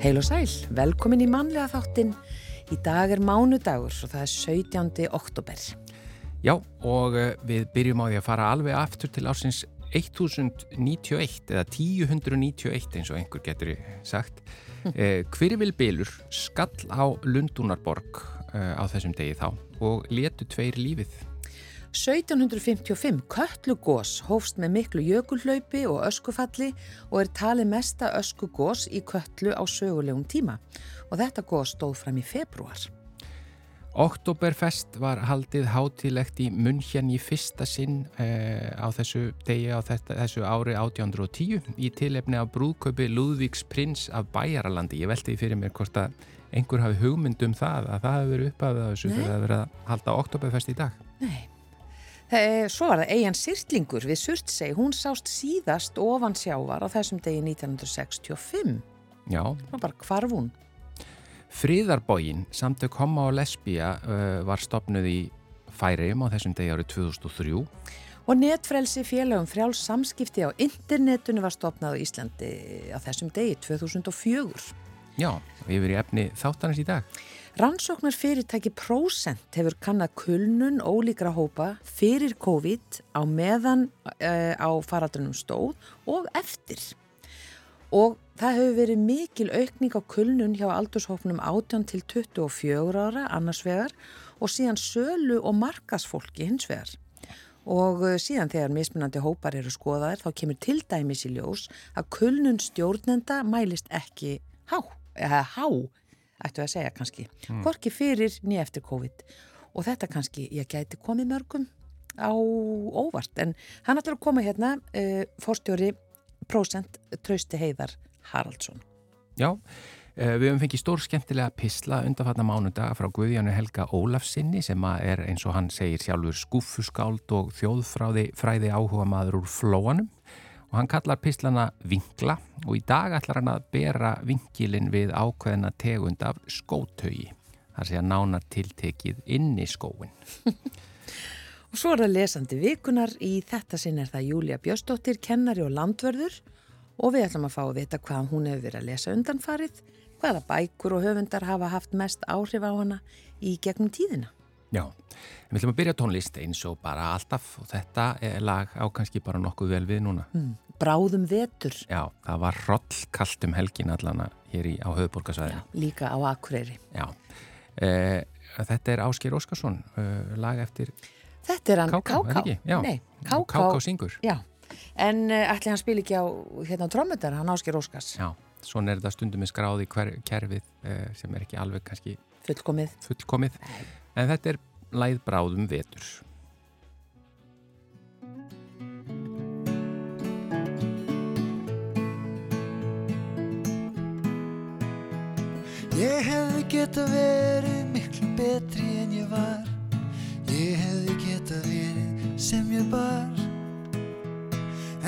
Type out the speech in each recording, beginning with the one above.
Heil og sæl, velkomin í mannlega þáttinn. Í dag er mánudagur og það er 17. oktober. Já, og eh, við byrjum á því að fara alveg aftur til ásins 1091 eða 1091 eins og einhver getur sagt. Eh, Hvirvil Bilur skall á Lundunarborg eh, á þessum degi þá og letu tveir lífið. 1755 Köllugós hófst með miklu jökulhlaupi og öskufalli og er talið mesta öskugós í Köllu á sögulegum tíma og þetta gós stóð fram í februar. Oktoberfest var haldið hátilegt í München í fyrsta sinn eh, á þessu degi á þetta, þessu ári 1810 í tilefni af brúðköpi Lúðvíks prins af Bæjaralandi. Ég velti því fyrir mér hvort að einhver hafi hugmynd um það að það hefur verið uppafið að þessu fyrir að vera að halda Oktoberfest í dag. Nei. Það, svo var það Eian Sýrtlingur við Surtsey, hún sást síðast ofan sjávar á þessum degi 1965. Já. Það var bara hvarfún. Fríðarbógin, samtök Homma og Lesbía uh, var stopnuð í Færiðum á þessum degi árið 2003. Og netfrelsi félagum frjáls samskipti á internetunni var stopnað á Íslandi á þessum degi 2004. Já, við erum í efni þáttanins í dag. Rannsóknar fyrirtæki Procent hefur kannad kulnun ólíkra hópa fyrir COVID á meðan uh, á faraldunum stóð og eftir. Og það hefur verið mikil aukning á kulnun hjá aldurshópnum 18 til 24 ára annars vegar og síðan sölu og markasfólki hins vegar. Og síðan þegar mismunandi hópar eru skoðaðir þá kemur til dæmis í ljós að kulnun stjórnenda mælist ekki há, eða há ættu að segja kannski, mm. hvorki fyrir nýja eftir COVID. Og þetta kannski ég gæti komið mörgum á óvart. En hann ætlar að koma hérna uh, fórstjóri prósent Trausti Heiðar Haraldsson. Já, uh, við hefum fengið stór skemmtilega pisla undanfatna mánudag frá Guðjánu Helga Ólafsinni sem er eins og hann segir sjálfur skúfuskáld og þjóðfræði fræði áhuga maður úr flóanum og hann kallar pislana vinkla og í dag ætlar hann að bera vinkilin við ákveðina tegund af skótaugi. Það sé að nána tiltekið inn í skóin. og svo er það lesandi vikunar. Í þetta sinn er það Júlia Björstóttir, kennari og landverður og við ætlum að fá að vita hvað hún hefur verið að lesa undanfarið, hvaða bækur og höfundar hafa haft mest áhrif á hana í gegnum tíðina. Já, við ætlum að byrja tónlist eins og bara alltaf og þetta lag á kannski bara nokkuð vel við núna. Mm, bráðum vetur. Já, það var rollkallt um helgin allana hér í, á höfuborgarsvæðinu. Já, líka á Akureyri. Já, eh, þetta er Ásker Óskarsson, eh, lag eftir Þetta er hann Káká, er ekki? Já, Nei, Káká. Káká syngur. Já, en eh, ætli hann spil ekki á hérna á trómmutar, hann Ásker Óskars. Já, svona er þetta stundum með skráði hver, kerfið eh, sem er ekki alveg kannski Fullkomið. fullkomið. En þetta er læð bráðum vetur. Ég hefði geta verið miklu betri en ég var Ég hefði geta verið sem ég bar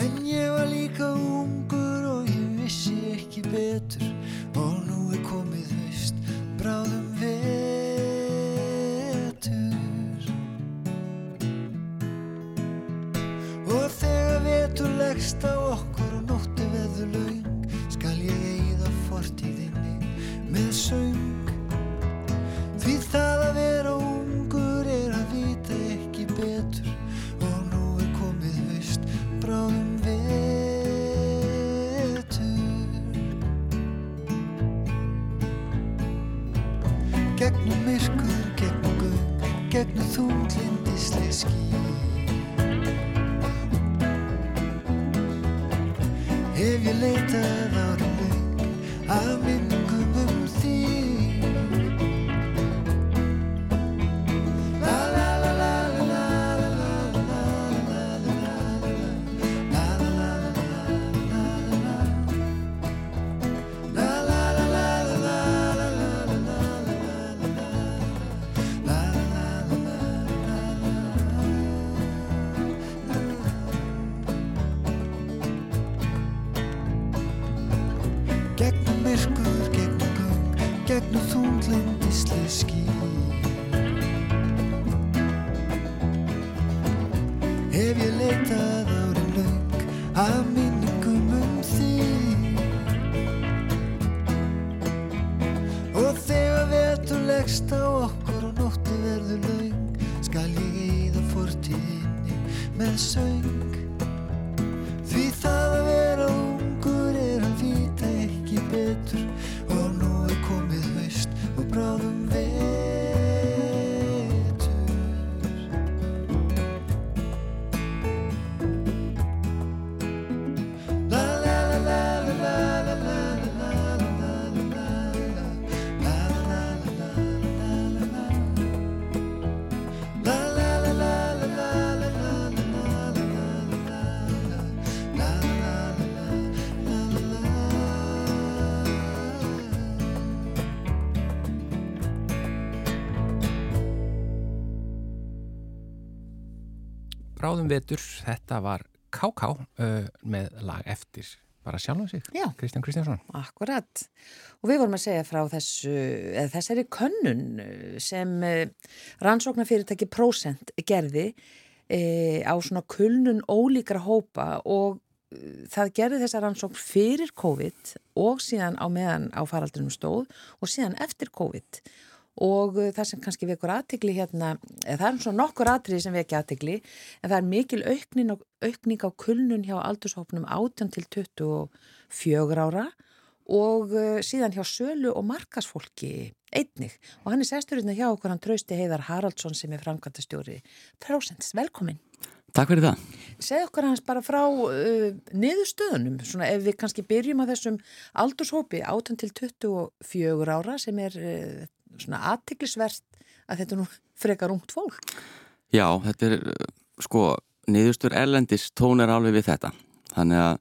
En ég var líka ungur og ég vissi ekki betur Og nú er komið haust. Bráðum vetur. Og þegar vetur leggst á okkur og nótti veður laung Skal ég eigða fortíðinni með söng. Því það að vera Gegnum þunglindislega ský. Hef ég leitað árum löng Af minningum gegnum myrkur, gegnum gang gegnum þunglindisli ský Hef ég leitað ári löng af minningum um því Og þegar vetur leggst á okkur og nóttu verður löng skal ég í það fórtíðinni með söng. Bráðum vetur, þetta var KK uh, með lag eftir bara sjálfum sig, Já. Kristján Kristjánsson. Akkurat. Og við vorum að segja frá þessu, eða þessari könnun sem rannsóknarfyrirtæki Prósent gerði e, á svona kulnun ólíkra hópa og það gerði þessa rannsókn fyrir COVID og síðan á meðan á faraldrinum stóð og síðan eftir COVID og uh, það sem kannski vekur aðtikli hérna, eða það er svona nokkur atriði sem vekja aðtikli, en það er mikil aukning, aukning á kulnun hjá aldurshópnum 18 til 24 ára og uh, síðan hjá sölu og markasfólki einnig. Og hann er sesturinn hjá okkur hann trausti Heiðar Haraldsson sem er framkvæmtastjóri Prósents, velkomin. Takk fyrir það. Segð okkur hans bara frá uh, niðurstöðunum, svona ef við kannski byrjum á þessum aldurshópi 18 til 24 ára sem er uh, svona aðtiklisvert að þetta er nú frekar ungt fólk. Já, þetta er, sko, niðurstur erlendis tónir alveg við þetta. Þannig að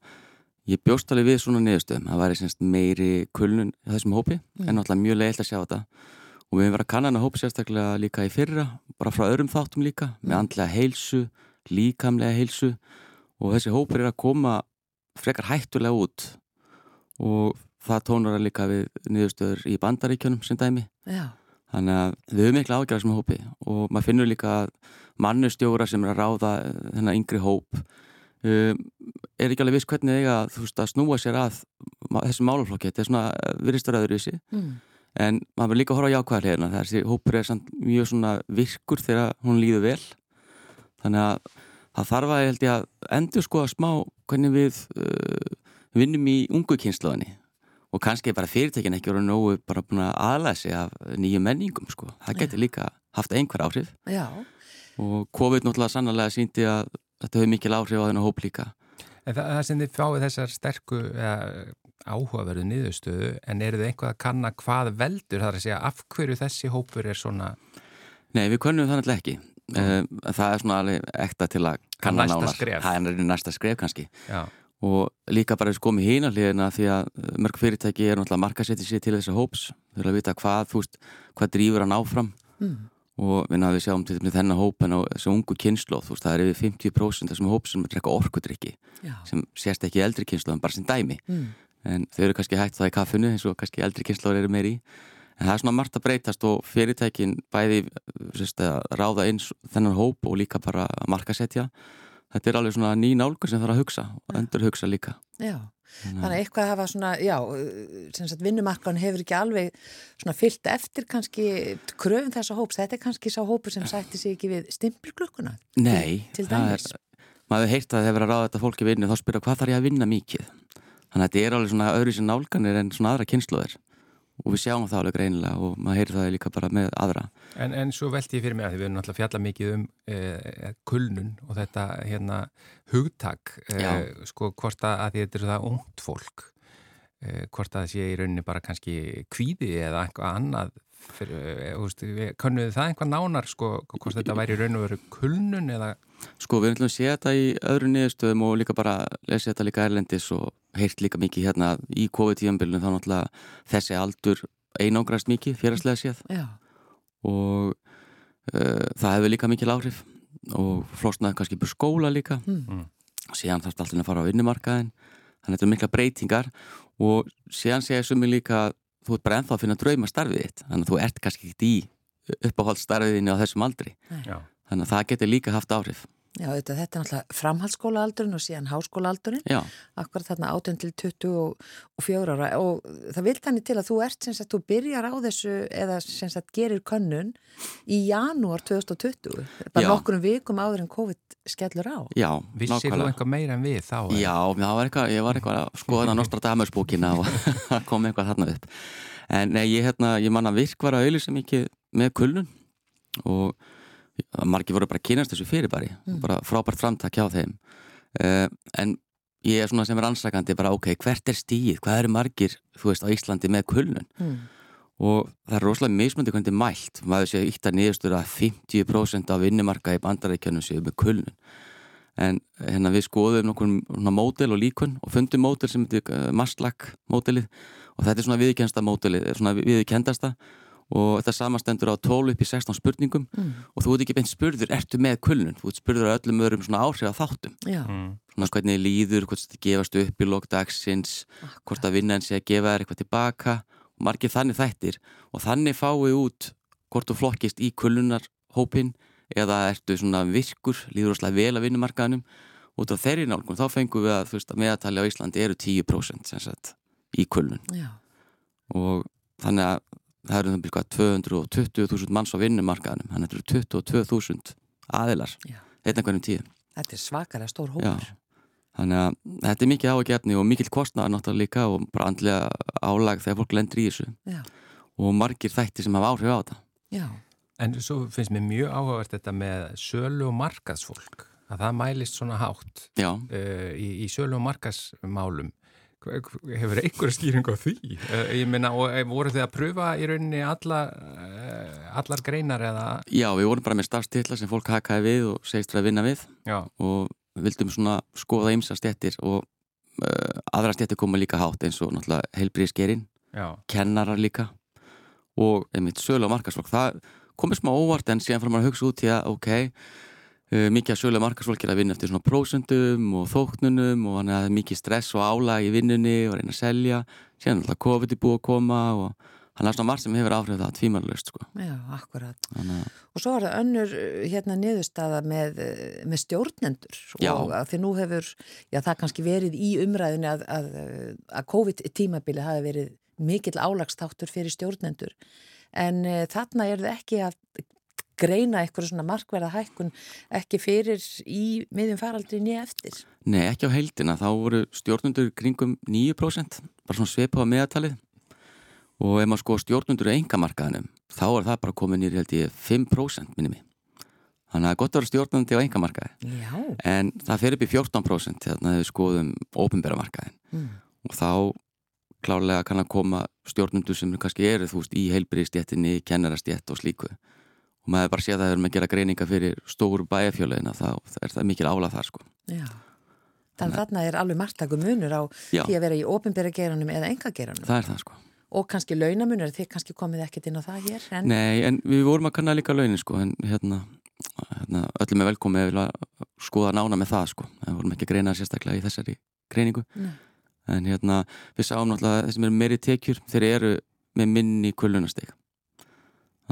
ég bjóst alveg við svona niðurstöðum. Það væri semst meiri kulnun þessum hópi, en náttúrulega mjög leiðilt að sjá þetta. Og við hefum verið að kannan að hópi sérstaklega líka í fyrra, bara frá öðrum þáttum líka, með andlega heilsu, líkamlega heilsu og þessi hópur er að koma frekar hættulega út og það tónar að líka við niðurstöður í bandaríkjunum sem dæmi. Já, Þannig að við höfum miklu ágjörð sem hópi og maður finnur líka að mannustjóra sem er að ráða eh, þennan yngri hóp um, er ekki alveg viss hvernig eiga veist að snúa sér að þessum málaflokki, þetta er svona viristur öðru þessi mm. en maður verður líka að horfa á jákvæðar hérna þessi hópur er samt mjög svona virkur þegar hún líður vel. Þannig að það þarf að að endur skoða smá hvernig við uh, vinnum í ungu kynnslóðinni og kannski er bara fyrirtekin ekki verið nógu bara búin að aðlæða sig af nýju menningum sko. það getur líka haft einhver áhrif. Já, og COVID náttúrulega sannlega síndi að þetta hefur mikil áhrif á þennan hóp líka. En það, það sem þið fáið þessar sterku eða, áhugaverðu niðurstöðu en eru þið einhvað að kanna hvað veldur? Það er að segja af hverju þessi hópur er svona? Nei, við könnum það náttúrulega ekki. Um, það er svona alveg ekta til að kanna skref. það er næsta skref kannski. Já, og líka bara þess komið hína hliðina því að uh, mörg fyrirtæki er náttúrulega markasetti sér til þessa hóps. Þau vilja vita hvað, þú veist, hvað drýfur hann áfram. Mm. og við sjáum til þennan hóp en á þessu ungu kynnslóð, þú veist, það er yfir 50% þessum hóp sem drekka orkudrykki já, sem sést ekki eldri kynnslóðum, bara sem dæmi. Mm. en þau eru kannski hægt það í kaffinu eins og kannski eldri kynnslóður eru meir í en það er svona margt að breytast og fyrirtækin bæði sérst, að ráða eins þennan hóp og líka bara markasetja þetta er alveg svona ný nálgur sem þarf að hugsa og endur hugsa líka já. Þannig að eitthvað hafa svona, já, sem sagt vinnumarkan hefur ekki alveg svona fyllt eftir kannski kröfum þessa hóps. Þetta er kannski sá hópur sem sætti sig ekki við stimpilglukkuna. Nei, til það dæmis. er, maður heyrt að það hefur að ráða þetta fólki vinnu þá spyrja hvað þarf ég að vinna mikið þannig að þetta er alveg svona öðru sem nálganir en svona aðra kynnslóðir og við sjáum það alveg greinilega og maður heyrir það líka bara með aðra. En, en svo velti ég fyrir mig að við erum náttúrulega fjalla mikið um eh, kulnun og þetta hérna hugtak eh, sko hvort að, þetta er það ungt fólk. eh, hvort að það sé í rauninni bara kannski kvíði eða eitthvað annað fyrir, eh, könnuðu það einhvað nánar sko hvort þetta væri í raun og veru kulnun eða Sko við ætlum að sé þetta í öðru niðurstöðum og líka bara lesi þetta líka erlendis og heyrt líka mikið hérna í COVID-tíðanbylunum þá náttúrulega þessi aldur einangrast mikið félagslega séð. Já, og uh, það hefur líka mikil áhrif og flosnaði kannski búið skóla líka. Mm. síðan þarf alltaf að fara á vinnumarkaðin þannig að þetta er mikla breytingar og síðan segja sumi líka að þú ert bara ennþá að finna drauma starfið þitt. Þannig að þú ert kannski ekki í uppáhaldsstarfiðinni á þessum aldri. Já. Þannig að það getur líka haft áhrif Já, þetta, þetta er náttúrulega framhaldsskólaaldurinn og síðan háskólaaldurinn, Já, akkurat þarna 18 til 24 ára og það vil þannig til að þú ert sem sagt, þú byrjar á þessu eða sem sagt gerir könnun í janúar 2020, bara Já. nokkurum vikum áður en COVID skellur á. já, Vissir þú eitthvað meira en við þá? eða? Já, það var eitthvað, ég var eitthvað að skoða það Nostradamus bókina og kom eitthvað þarna upp. En nei, ég, hérna, ég man að virk var að auðlýsa mikið með kulnun og margir voru bara kynast þessu fyrirbæri, bara frábært framtak hjá þeim. Uh, en ég er svona sem er ansakandi bara, ok, hvert er stíð, hvað eru margir, þú veist, á Íslandi með kulnun? Mm. og það er rosalega mismöndi hvernig er mælt maður sé ítt að niðurstur að 50% af vinnumarka í bandarækjunum séu með kulnun en hérna við skoðum nokkur módel og líkun og fundum módel sem heitir uh, Maslak módelið og þetta er svona viðkennsta módelið, svona viðkendasta og þetta samastendur á 12 upp í 16 spurningum. Mm. og þú ert ekki beint spurður, ertu með kulnun? Þú ert spurður að öllum öðrum svona áhrif að þáttum. Mm. svona hvernig þið líður, hvort þetta gefast upp í lokdagsins, hvort að vinnan sé að gefa þér eitthvað tilbaka. Og margir þannig þættir. Og þannig fáið út hvort þú flokkist í kulunarhópin eða ertu svona virkur, líður óslega vel að vinnumarkaðanum út af þeirri nálgun, þá fengum við að, þú veist, að meðatali á Íslandi eru 10% sem sagt í kulun já, og þannig að það eru það byrjað 220.000 manns á vinnumarkaðanum þannig að þetta eru 22.000 aðilar Já. einn einhvernum tíðum þetta er svakalega stór Já, hópur. þannig að þetta er mikið ágefni og mikill kostnaður náttúrulega líka og bara andlega álag þegar fólk lendur í þessu Já, og margir þætti sem hafa áhrif á þetta. já, En svo finnst mér mjög áhugavert þetta með sölu og markaðsfólk, að það mælist svona hátt Já, uh, í, í sölu og markaðsmálum. Hefur einhverja skýring á því? Uh, ég og eh, voru þið að pröfa í rauninni alla, uh, allar greinar eða, já, við vorum bara með starfstitla sem fólk hakaði við og segist að vinna við já, og vildum svona skoða ymsa stettir og uh, aðra stettir koma líka hátt eins og náttúrulega heilbríðskerinn, já, kennarar líka og einmitt sölu og markasfólk. Það komið smá óvart en síðan fyrir að hugsa út í að ok, mikið að markasfólk er að vinna eftir svona prósundum og þóknunum og að það er mikið stress og álag í vinnunni og reyna að selja síðan alltaf COVID er búið að koma og hann er svona margt sem hefur áhrif það tvímarlaust sko. já, akkurat. þannig að Og svo er það önnur uh, hérna niðurstaða með, uh, með stjórnendur Já. og að því nú hefur, já það kannski verið í umræðinu að, að, að COVID-tímabili hafi verið mikill álagstáttur fyrir stjórnendur en þarna er það ekki að greina eitthvað svona markverða hækkun ekki fyrir í miðjum faraldri nýja eftir. Nei, ekki á heildina, þá voru stjórnundur kringum 9%, bara svona svipað á meðatalið og ef maður sko stjórnundur í engamarkaðinum, þá er það bara komin í held ég 5% minni mig. Þannig að það er gott að vera stjórnundi á engamarkaði, Já. en það fer upp í 14% þegar við skoðum ópenbæra markaðin Mm. og þá klárlega kann að koma stjórnundur sem kannski eru þú veist í heilbriðstjettinni, kennarastjett og slíku og maður bara sé að það er með að gera greininga fyrir stóru bæjarfjöluðina þá er það mikil álag þar sko. Já. Þannig að þarna er alveg margtakum munur á Já. því að vera í ofinbæra geranum eða enga geranum. Það er það sko. Og kannski launamunur, þið kannski komið ekkert inn á það hér. En... Nei, en við vorum að kanna líka launin sko, en hérna, hérna öllum er velkomið að vilja skoða nána með það sko, en vorum ekki að greina það sérstaklega í þessari greiningu Nei. en hérna, við sáum náttúrulega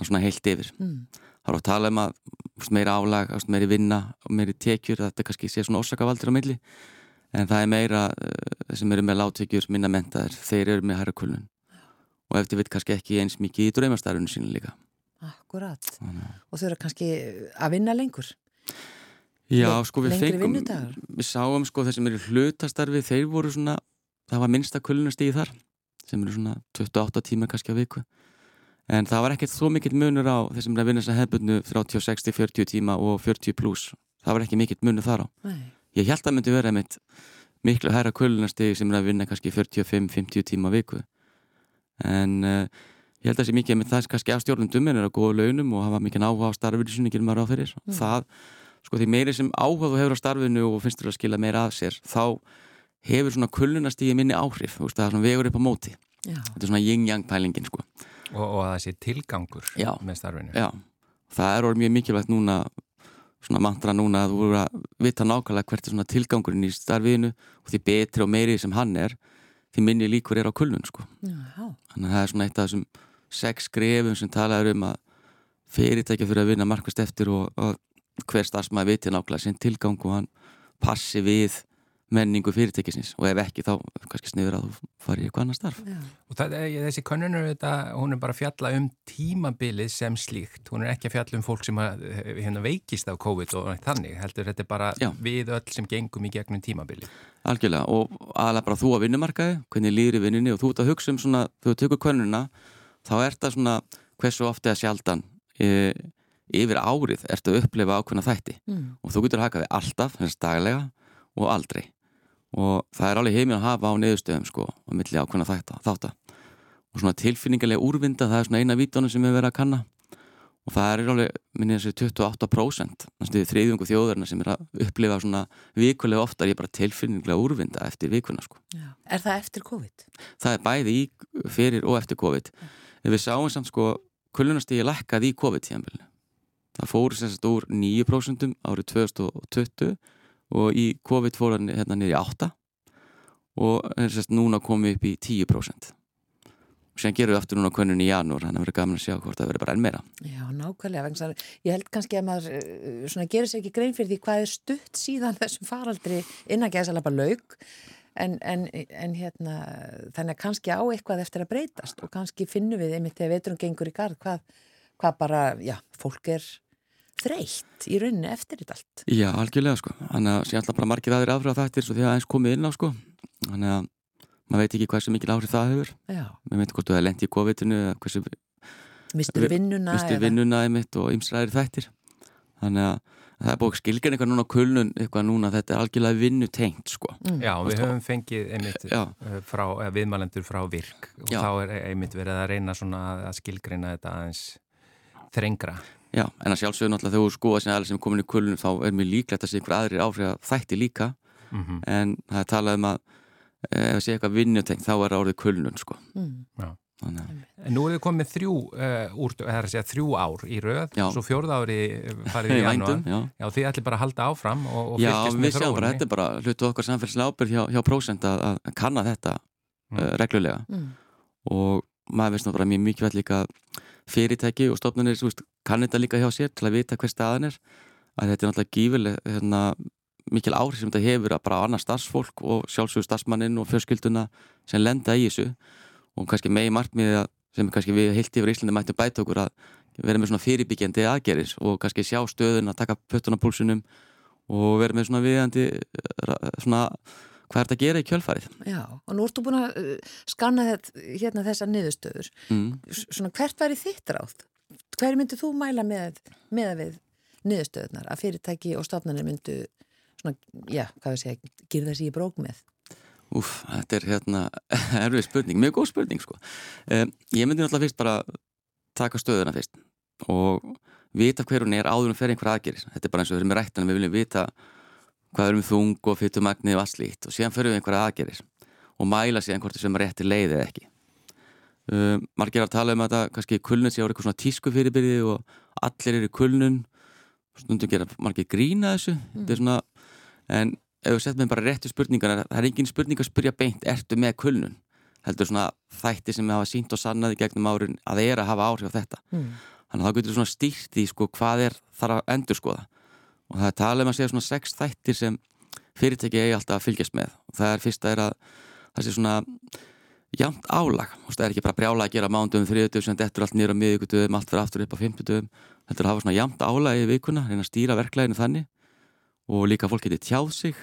svona heilt yfir Mm. það er að tala um að meira álag, meiri vinna meiri tekjur, þetta kannski sé svona orsakavaldir á milli, en það er meira þeir sem eru með láttekjur, minna mentaðir þeir eru með hæra kulun og eftir við kannski ekki eins mikið í draumastarfinu sínu líka Akkurat. Þannig Og þau eru kannski að vinna lengur. Já, sko við lengri fengum, vinnudagar? við sáum sko þeir sem eru hlutastarfi, þeir voru svona, það var minnsta kulunastíði þar, sem eru svona 28 tíma kannski á viku. En það var ekkert svo mikill munur á þeir sem eru að vinna þess að hefbundu 30, 60, 40 tíma og 40 pluss. Það var ekki mikill munur þar á. Nei. Ég held að myndi vera mitt miklu hæra kulunastíði sem eru að vinna kannski 45, 50 tíma viku. En uh, ég held að það sé mikið með það sem kannski af stjórnum er að góða launum og hafa mikið áhuga á starfinu sinni, gerir maður á fyrir. Það sko því meiri sem áhuga þú hefur á starfinu og finnst þér að skila meira af sér þá hefur svona kulunastíði minni áhrif þú veist, það er svona vegur upp á móti Já. þetta er svona yin-yang pælingin sko og, og að það sé tilgangur Já. með starfinu. já, það er orðið mjög mikilvægt núna svona mantra núna að þú voru að vita nákvæmlega hvert er svona tilgangurinn í starfinu og því betri og meiri sem hann er því minni líkur er á kulnun sko Já. þannig að það er svona eitt af þessum sex skrefum sem talaður um að fyrirtækja fyrir að vinna markvist eftir og að hver starfsmæði viti nákvæmlega sinn tilgang og hann passi við menningu fyrirtækisins og ef ekki þá kannski sniður að þú fari í eitthvað annar starf Já. Og það, þessi könnunur, þetta, hún er bara að fjalla um tímabilið sem slíkt. Hún er ekki að fjalla um fólk sem að, hérna, veikist af COVID og þannig. Heldur þetta er bara Já. við öll sem gengum í gegnum tímabilið. Algjörlega og aðalega bara þú að vinnumarkaði hvernig líður í vinninni og þú ert að hugsa um svona þú tekur könnuna þá er það svona hversu ofti að sjaldan e, yfir árið ertu að upplefa ákveðna þætti Mm. og þú getur hakað við alltaf, og aldrei og það er alveg heiminn að hafa á neðustöðum sko á milli ákveðna þætta, þátta. Og svona tilfinningarlega úrvinda það er svona eina vítunum sem við verðum að kanna. Og það er alveg, minni þessi 28% næstu þriðjungu þjóðarna sem er að upplifa svona vikulega oftar ég er bara tilfinningarlega úrvinda eftir vikuna sko. Er það eftir COVID? það er bæði í, fyrir og eftir COVID. Ef við sáum samt sko kulunastíði lækkaði í COVID-tíðanbili það fór sagt úr 9% árið 2020 og í COVID fór hann hérna niður í 8 og sem sagt núna komið upp í 10% og séðan gerum við aftur núna könnun í janúar þannig að verður gaman að sjá hvort það verður bara enn meira Já, nákvæmlega. Ég held kannski að maður svona, gerir sér ekki grein fyrir því hvað er stutt síðan þessum faraldri innan gæðsalapa laug en, en, en hérna, þannig að kannski á eitthvað eftir að breytast og kannski finnum við einmitt þegar veiturum gengur í garð hvað, hvað bara, já, fólk er þreytt í rauninni eftir þetta allt. Já, algjörlega sko þannig að séðan alltaf bara margir aðrir afröða þættir svo því að eins komið inn á sko þannig að maður veit ekki hversu mikil áhrif það hefur Já, við veitum hvort þú hefði lent í COVID-inu eða hversu mistur Vi- vinnuna misti eða- vinnuna einmitt og ymsræðir þættir þannig að það er búið skilgan eitthvað núna á kulnun eitthvað núna þetta er algjörlega vinnu tengt sko Mm. Já, við höfum fengið einmitt Já. uh, frá, eða viðmælendur frá virk og Já. þá er einmitt verið að reyna svona að skilgreina þetta aðeins þrengra. Já, en að sjálfsögðu náttúrulega þegar þú skoða sem aðeins sem er komin í kulnun þá er mjög líklegt að sé einhver aðrir áhrif að þætti líka Mm en það er talað um að eh, ef það sé eitthvað vinnu tengt þá er það orðið kulnun sko Mm. En nú er þið komið þrjú, uh, úr, það er að segja þrjú ár í röð, Já. svo fjórða ári farið í vændum, já Já, þið ætlir bara að halda áfram og, og Já, fylgjast við með sjáum bara, þróunni. þetta er bara hlutu okkar samfélagslega ábyrð hjá, hjá prósent að, að kanna þetta Mm. uh, reglulega Mm. og maður veist bara mjög mikilvægt líka að fyrirtæki og stofnunir þú veist, kann þetta líka hjá sér til að vita hver staðan er. Að þetta er náttúrulega gífileg hérna, mikil áhrif sem þetta hefur að bara á annað starfsfólk og sjálfsögur starfsmannin og fjölskylduna sem lenda í þessu. Og kannski megi markmiði að sem kannski við heilt yfir Íslandi mættum bæta okkur að vera með svona fyrirbyggjandi aðgeris og kannski sjá stöðun að taka pöttunapúlsunum og vera með svona viðandi svona hvað er þetta að gera í kjölfarið Já, og nú ertu búin að uh, skanna þetta, hérna þessar niðurstöður. mm. Svona hvert væri þitt ráð? Hver myndir þú mæla með, með við niðurstöðunar að fyrirtæki og stofnanir myndu svona, já, hvað við segja, gyrða sér í brók með? Úf, þetta er hérna erfið spurning, mjög góð spurning sko. um, Ég myndi náttúrulega fyrst bara taka stöðuna fyrst og vita hver hún er áður um fyrir einhver aðgerir þetta er bara eins og við erum með rættan við viljum vita hvað er um þung og fytumagni og allt slíkt. Og síðan fyrir við einhver aðgerir og mæla síðan hvort þessum rétti leið eða ekki. Um, Margir að tala um þetta kannski kulnun sé á eitthvað svona tísku fyrirbyrði og allir eru kulnun. Stundum gera margir grína þessu. Þetta er svona, en ef við setjum bara réttu spurningar, það er engin spurning að spyrja beint, ertu með kulnun? Heldur svona þætti sem við hafa sínt og sannaði gegnum árin að það er að hafa áhrif á þetta. Mm. þannig að þá getur svona stýrt í sko hvað er þar að endur skoða og það er talað um að segja svona sex þættir sem fyrirtæki eigi alltaf að fylgjast með. Og það er fyrsta er að það sé svona jafnt álag, það er ekki bara brjála að gera mándum, þriðutum sem dettur allt nýra á miðvíkutum, allt fyrir aftur upp á fimmtutum þetta er að hafa svona jafnt álag í vikuna reyna að stýra verklæðinu þannig. Og líka fólk getur tjáð sig.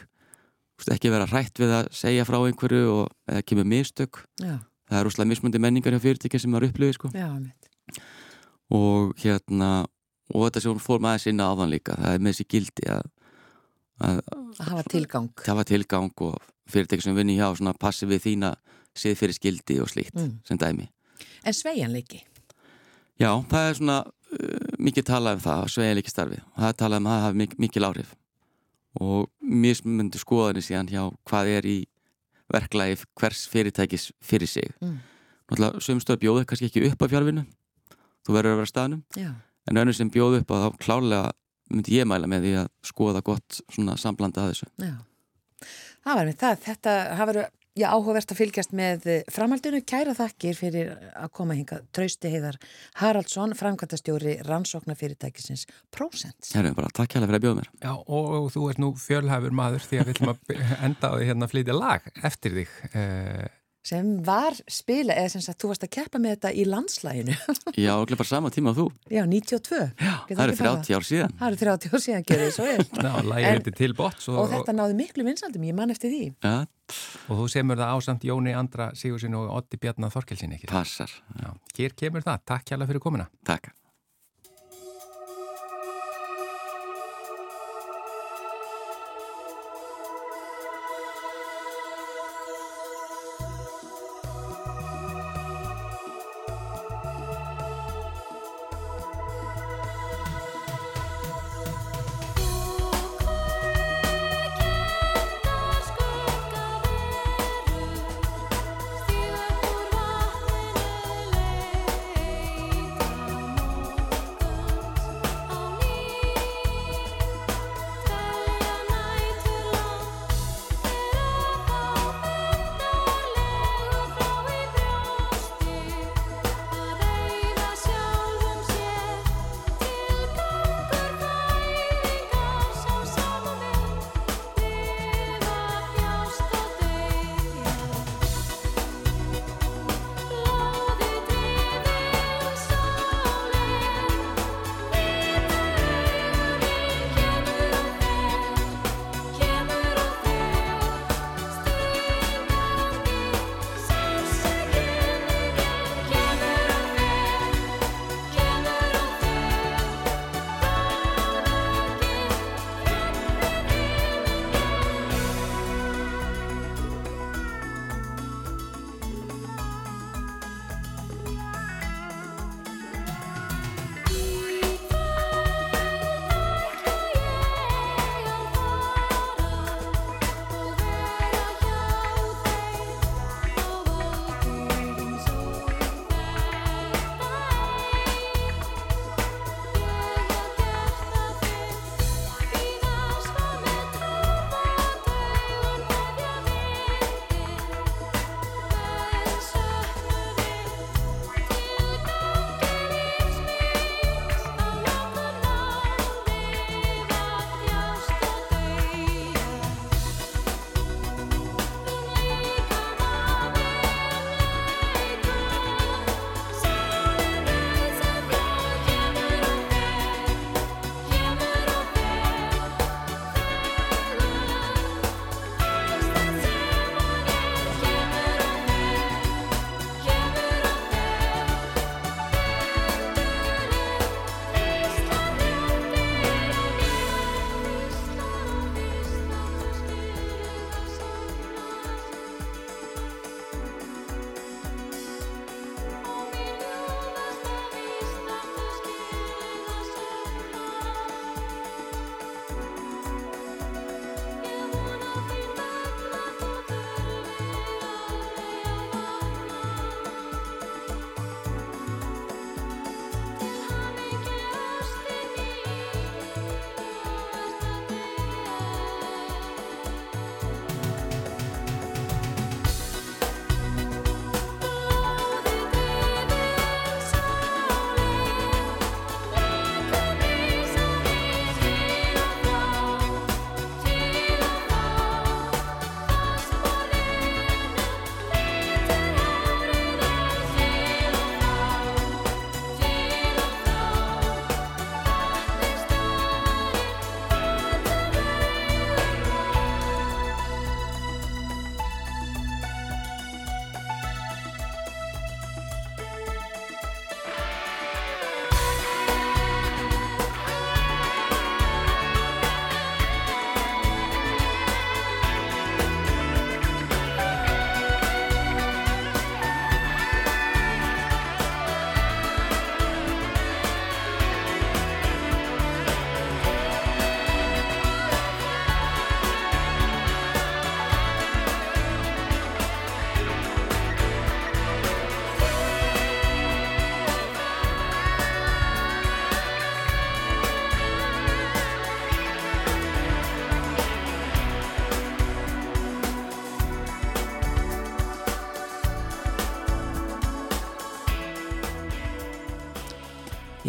Ekki vera hrætt við að segja frá einhverju og eða kemur mistök. Já, það er úrslega mismundi menningar hjá fyrirtæki sem maður upplifið sko. Já, mitt. og hérna og þetta sem hún fór maður sinna áðan líka það er með þessi gildi að, að hafa tilgang. hafa tilgang og fyrirtæki sem vinni hjá svona passi við þína sið fyrir skildi og slíkt Mm. sem dæmi. En sveigjanleiki? Já, það er svona uh, mikið talað um það, sveigjanleiki starfi það er talað um að hafi mik mikil áhrif og mismundi skoðanir síðan hjá hvað er í verklagi hvers fyrirtækis fyrir sig. Mm. Náttúrulega sömstöð bjóðu kannski ekki upp á fjárvinu þú verður að vera á staðnum Já, en önnur sem bjóðu upp á þá klálega myndi ég mæla með því að skoða gott svona samblanda að þessu. já. Það var með það, þetta, það verður já, áhugavert að fylgjast með eh, framhaldinu. Kæra þakkir fyrir að koma hinga Trausti Heiðar Haraldsson, framkvæmtastjóri rannsóknarfyrirtækisins Prósent. Herru, bara takk hérlega fyrir að bjóða mér. Já, og, og þú ert nú fjölhæfur maður því að við ætlum að enda á því hérna að flytja lag eftir þig. Uh, sem var spila, eða sem sagt, þú varst að keppa með þetta í landslæginu. Já, og bara sama tíma þú. Já, 92. Já, það eru 30 ár síðan. Það eru 30 ár síðan, gerðið, svo er. Já, lægið þetta til bóts. Og, og þetta náði miklu vinsaldum, ég man eftir því. Já. Og þú semur það ásamt Jóni Andra Sigursin og Otti Bjarnar Þorkelsin, ekki? Passar. Já, hér kemur það. Takk hjálpa fyrir komina. Takk.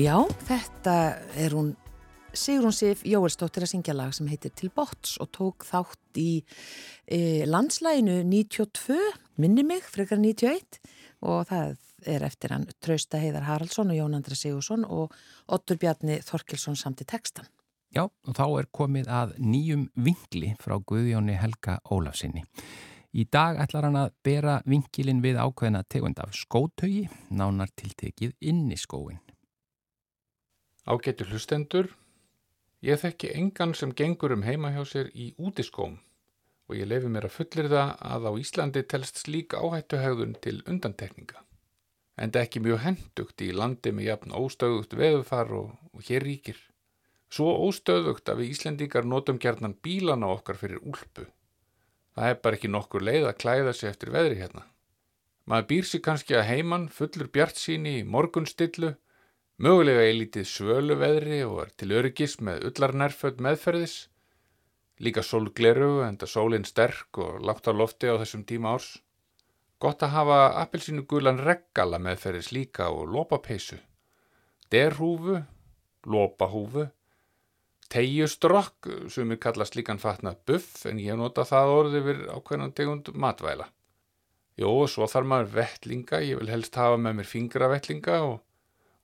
Já, þetta er hún Sigrun Sif Jóelsdóttir að syngja lag sem heitir Til bots og tók þátt í e, landslæginu 92, minni mig, frekar 91 og það er eftir hann Trausta Heiðar Haraldsson og Jón Andra Sigursson og Ottur Bjarni Þorkilsson samt í textan. Já, og þá er komið að nýjum vingli frá Guðjóni Helga Ólafsinni. Í dag ætlar hann að bera vingilin við ákveðina tegund af skótögi, nánar tiltekið inn í skóin. Ágættu hlustendur, ég þekki engan sem gengur um heima hjá sér í útiskóm og ég lefi mér að fullir það að á Íslandi telst slík áhættuhegðun til undantekninga. En það er ekki mjög hendugt í landi með jafn óstöðugt veðufar og, og hér ríkir. Svo óstöðugt að við Íslendingar notum gerðnan bílana okkar fyrir úlpu. Það er bara ekki nokkur leið að klæða sig eftir veðri hérna. Maður býr sig kannski að heiman fullur bjart síni í morgunstillu Mögulega er lítið svölu veðri og er til öryggis með ullarnærföld meðferðis. Líka sólgleru en það sólinn sterk og lágt á lofti á þessum tíma árs. Gott að hafa appelsínu gulan reggala meðferðis líka og lópapeisu. Derhúfu, lópahúfu, tegjustrokk sem er kallast líkan fatnað buff en ég nota það orði við ákveðnan tegund matvæla. Jó, svo þarf maður vettlinga, ég vil helst hafa með mér fingravettlinga og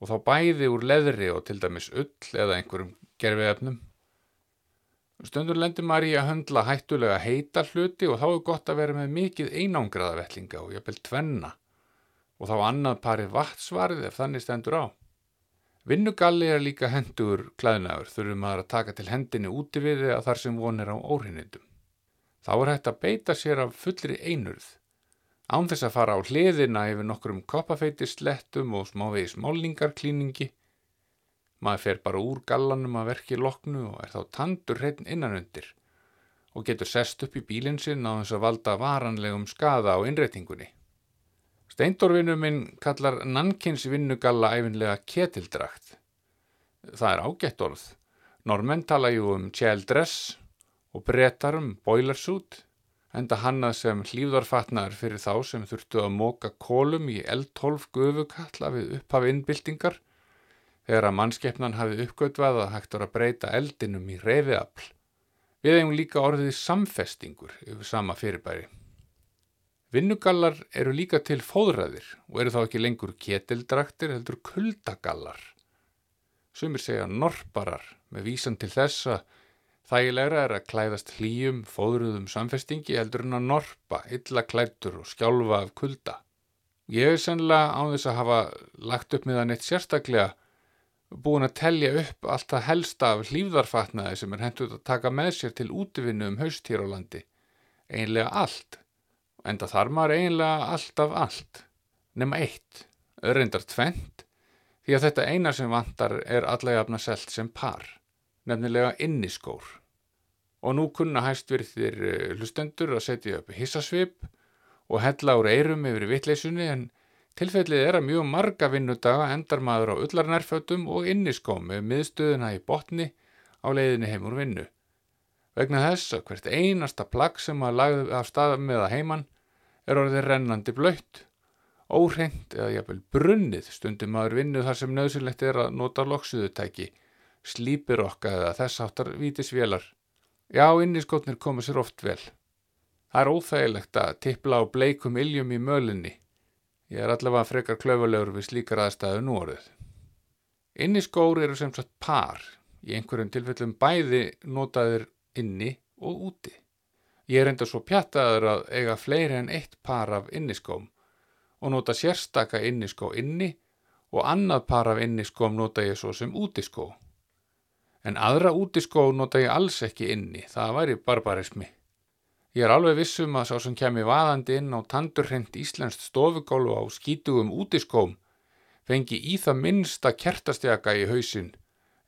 og þá bæði úr leðri og til dæmis ull eða einhverjum gerfi efnum. Stundur lendur maður í að höndla hættulega heita hluti og þá er gott að vera með mikið einangraða vellinga og jafnvel tvenna og þá annað parið vatnsvarið ef þannig stendur á. Vinnugalli er líka hendur klæðnaður þurfum maður að taka til hendinni úti við eða þar sem vonir á órinnindum. Þá er hægt að beita sér af fullri einurð án þess að fara á hliðina yfir nokkrum koppafeitislettum og smávegis málningarklíningi. Maður fer bara úr gallanum að verki loknu og er þá tandur hreitn innanundir og getur sest upp í bílinn sinn á þess að valda varanlegum skada á innreitingunni. Steindorvinu minn kallar Nankins vinnugalla æfinlega ketildragt. Það er ágætt orð. Normenn tala jú um tjeldress og brettar um boilersuit enda hannað sem hlýðarfatnaður fyrir þá sem þurftu að móka kólum í eldtólf gufukalla við upphaf innbyltingar þegar að mannskeppnan hafi uppgötvað að hægt voru að breyta eldinum í reyfiafl. Við hefum líka orðið samfestingur yfir sama fyrirbæri. Vinnugallar eru líka til fóðræðir og eru þá ekki lengur ketildraktir heldur kuldagallar. Sumir segja norparar með vísan til þessa Þægilegra er að klæðast hlýjum, fóðruðum samfestingi heldur en að norpa, illa klættur og skjálfa af kulda. Ég er sennilega á þess að hafa lagt upp með það neitt sérstaklega búin að tellja upp allt það helsta af hlýfðarfatnaði sem er hendur að taka með sér til útvinnu um haust hér á landi. Einlega allt. Enda þar maður einlega allt af allt. Nefna eitt. Öðrindar tvent. Því að þetta eina sem vantar er alla jafna selt sem par nefnilega inniskór. Og nú kunna hæstvirðir eh, hlustendur að setja upp hissasvip og hella úr eirum yfir vittleysunni en tilfellið er að mjög marga vinnudaga endar maður á ullarnærfötum og inniskóm með miðstöðuna í botni á leiðinni heim úr vinnu. Vegna þess að hvert einasta plagg sem maður lagði af stað með að heiman er orðið rennandi blöytt, óhreint eða jafnvel brunnið stundum maður vinnu þar sem nöðsynlegt er að nota loksuðutæki slípir okkar eða þess áttar vítisvélar. Já, inniskotnir koma sér oft vel. Það er óþægilegt að tippla á bleikum iljum í mölinni. Ég er allavega frekar klöfulegur við slíkar aðstæðu nú orðið. Inniskór eru sem sagt par, í einhverjum tilfellum bæði notaðir inni og úti. Ég er enda svo pjattaður að eiga fleiri en eitt par af inniskóm og nota sérstaka inniskó inni og annað par af inniskóm nota ég svo sem útiskó en aðra útiskó nota ég alls ekki inni, það væri barbarismi. Ég er alveg vissum að sá sem kemi vaðandi inn á tandurhreint íslenskt stofugólu á skítugum útiskóm fengi í það minnsta kertastjaka í hausin,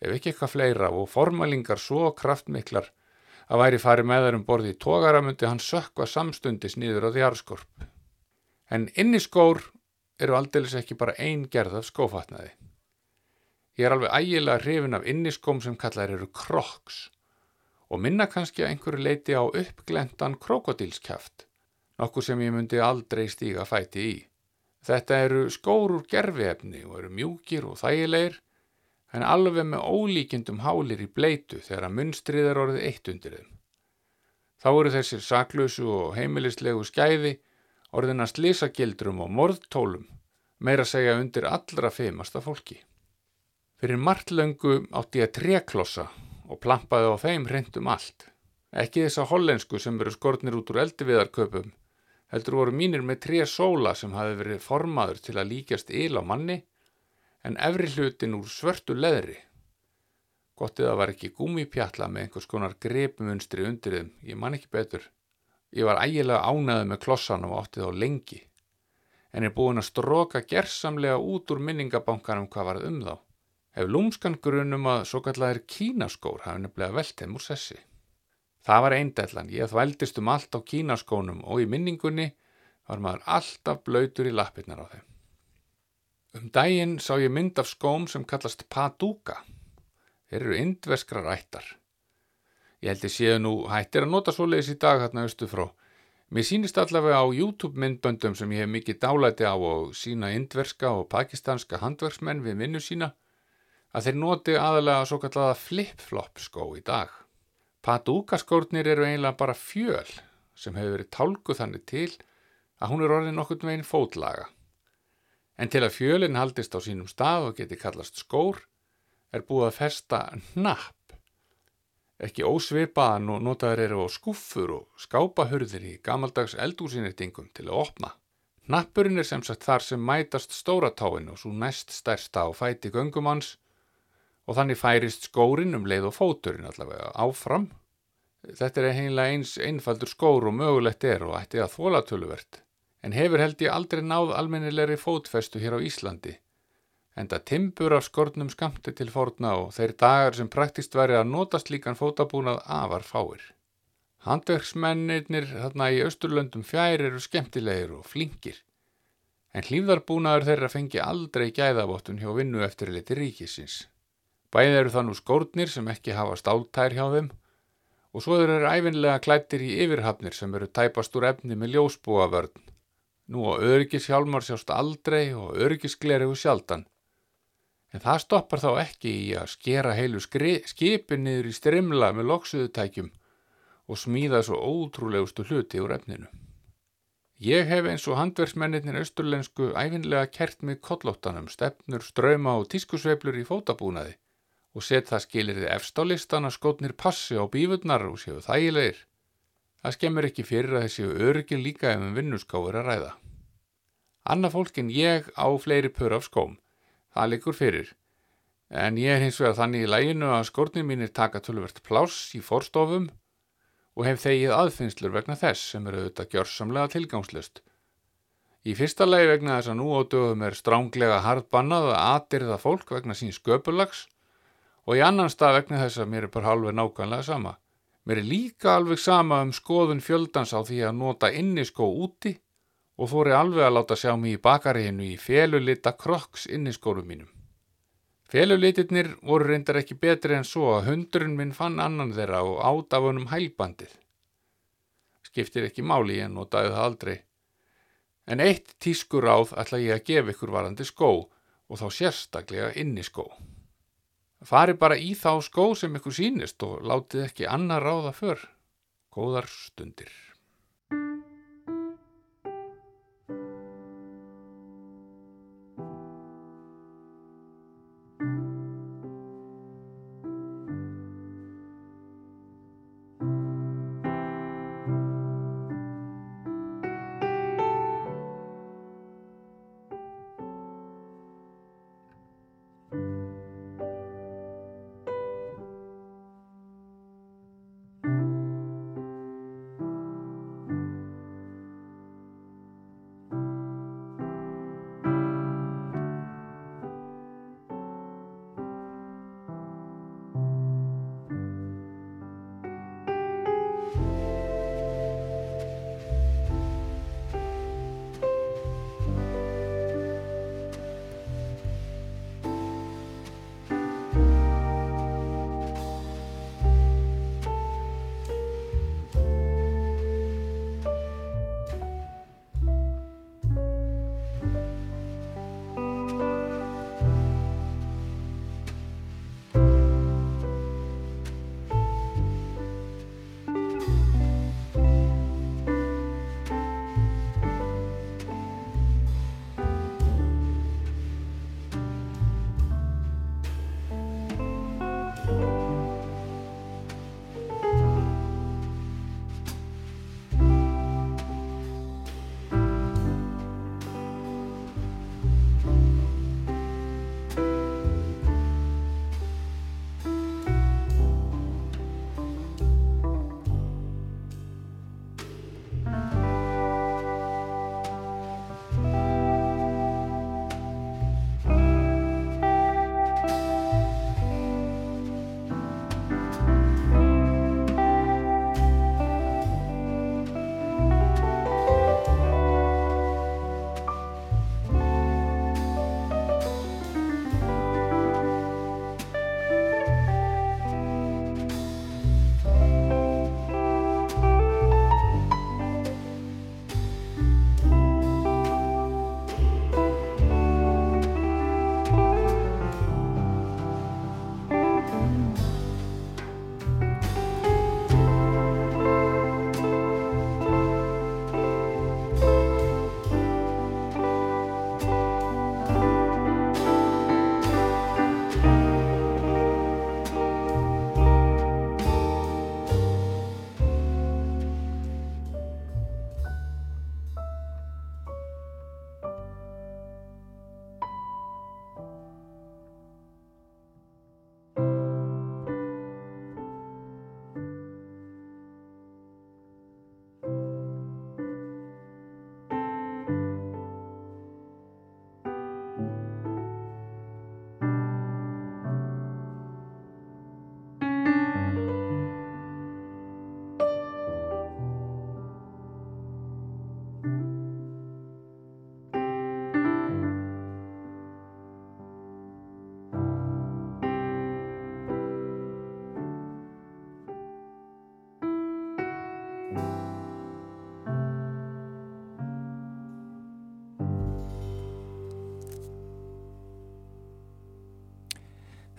ef ekki eitthvað fleira og formalingar svo kraftmiklar að væri farið með þar um borði í tógaramundi hann sökva samstundis nýður á því arskorp. En inniskór eru aldeilis ekki bara ein gerð af skófatnaði. Ég er alveg ægilega hrifin af inniskom sem kallar eru kroks og minna kannski að einhverju leiti á uppglendan krokodílskjaft, nokkuð sem ég myndi aldrei stíga fæti í. Þetta eru skór úr gerfiefni og eru mjúkir og þægilegir en alveg með ólíkjendum hálir í bleitu þegar að munstrið er orðið eitt undir þeim. Þá eru þessir saklausu og heimilislegu skæði orðina slísagildrum og morðtólum meira segja undir allra feimasta fólki. Fyrir martlöngu átti ég treklossa og plampaði á þeim hrindum allt. Ekki þessa hollensku sem veru skortnir út úr eldiviðarköpum, heldur voru mínir með tre sóla sem hafi verið formaður til að líkjast yl á manni, en efri hlutin úr svörtu leðri. Gottið að var ekki gúmipjalla með einhvers konar grepumunstri undir þeim, ég man ekki betur. Ég var ægilega ánaðið með klossan og áttið á lengi, en er búin að stróka gersamlega út úr minningabankanum hvað varð um þá. Ef lúmskan grunum að svo kallar kínaskór hafi nefnilega velt þeim úr sessi. Það var eindællan, ég þvældist um allt á kínaskónum og í minningunni var maður alltaf blöytur í lappirnar á þeim. Um daginn sá ég mynd af skóm sem kallast Paduka. Þeir eru indveskrar ættar. Ég held ég séu nú hættir að nota svoleiðis í dag hérna austu frá. Mér sýnist allavega á YouTube myndböndum sem ég hef mikið dálæti á og sína indverska og pakistanska handverksmenn við vinnu sína að þeir noti aðalega svo kallaða flip-flop skó í dag. Paduka skórnir eru eiginlega bara fjöl sem hefur verið tálkuð þannig til að hún er orðin okkur meginn fótlaga. En til að fjölinn haldist á sínum stað og geti kallast skór er búið að festa napp. Ekki ósvipaðan og notaður eru á skúffur og skápahurðir í gamaldags eldúsinnitingum til að opna. Nappurinn er sem sagt þar sem mætast stóratáin og svo næst stærsta á fæti göngumanns og þannig færist skórin um leið og fóturinn allavega áfram. Þetta er heimlega eins einfaldur skór og mögulegt er og ætti að þólatöluvert, en hefur held ég aldrei náð almennilegri fótfestu hér á Íslandi enda timbur af skornum skamti til forna og þeir dagar sem praktist væri að notast líkan fótabúnað afar fáir. Handverksmennirnir þarna í Östurlöndum fjær eru skemmtilegir og flinkir, en hlýfðarbúnaður þeirra fengi aldrei gæðavottun hjá vinnu eftir liti ríkisins. Bæðið eru þannig skórnir sem ekki hafa stáltær hjá þeim og svo þeir eru æfinlega klættir í yfirhafnir sem eru tæpast úr efni með ljósbúavörn. Nú á öryggishjálmar sjást aldrei og öryggisgleregu sjaldan En það stoppar þá ekki í að skera heilu skipin niður í strimla með loksuðutækjum og smíða svo ótrúlegustu hluti úr efninu. Ég hef eins og handverksmennirnir austurlensku æfinlega kert mig kollóttanum, stefnur, ströma og tískusveiflur í fótabúnaði og set það skilir þið efst á listan að skotnir passi á bífurnar og séu þægilegir. Það skemmur ekki fyrir að þessi örgin líka ef um vinnuskáur að ræða. Anna fólkin ég á fleiri pör af skóm það likur fyrir. En ég er hins vegar þannig í læginu að skórnir mínir taka tölvert pláss í forstofum og hef þegið aðfinnslur vegna þess sem eru auðvitað gjörsamlega tilgangslust. Í fyrsta lagi vegna þess að nú á dögum er stránglega hardbannað að atirða fólk vegna sín sköpulags og í annan stað vegna þess að mér er bara halveg nákvæmlega sama. Mér er líka alveg sama um skoðun fjöldans á því að nota inniskó úti og fóri alveg að láta sjá mig í bakariðinu í felulita kroks inn í skórum mínum. Felulitirnir voru reyndar ekki betri en svo að hundurinn minn fann annan þeirra og át af honum hælbandið. Skiptir ekki máli ég notaði það aldrei. En eitt tískur áð ætla ég að gefa ykkur varandi skó og þá sérstaklega inn í skó. Fari bara í þá skó sem ykkur sínist og látið ekki annar ráða för. Góðar stundir.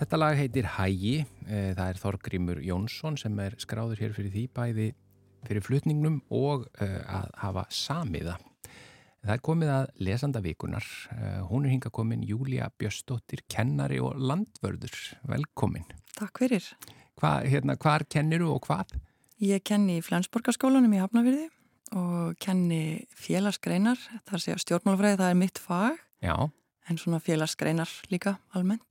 Þetta lag heitir Hægi, eh, það er Þorgrímur Jónsson sem er skráður hér fyrir því bæði fyrir flutningnum og uh, að hafa samiða. Það er komið að lesanda vikunar. Uh, hún er hinga komin Júlia Björstóttir, kennari og landvörður. Velkomin. Takk fyrir. Hva, hérna, hvar kenniru og hvað? Ég kenni í Flensborgarskólanum í Hafnafyrði og kenni félagsgreinar. Það er að stjórnmálafræði, það er mitt fag. Já. En svona félagsgreinar líka almennt.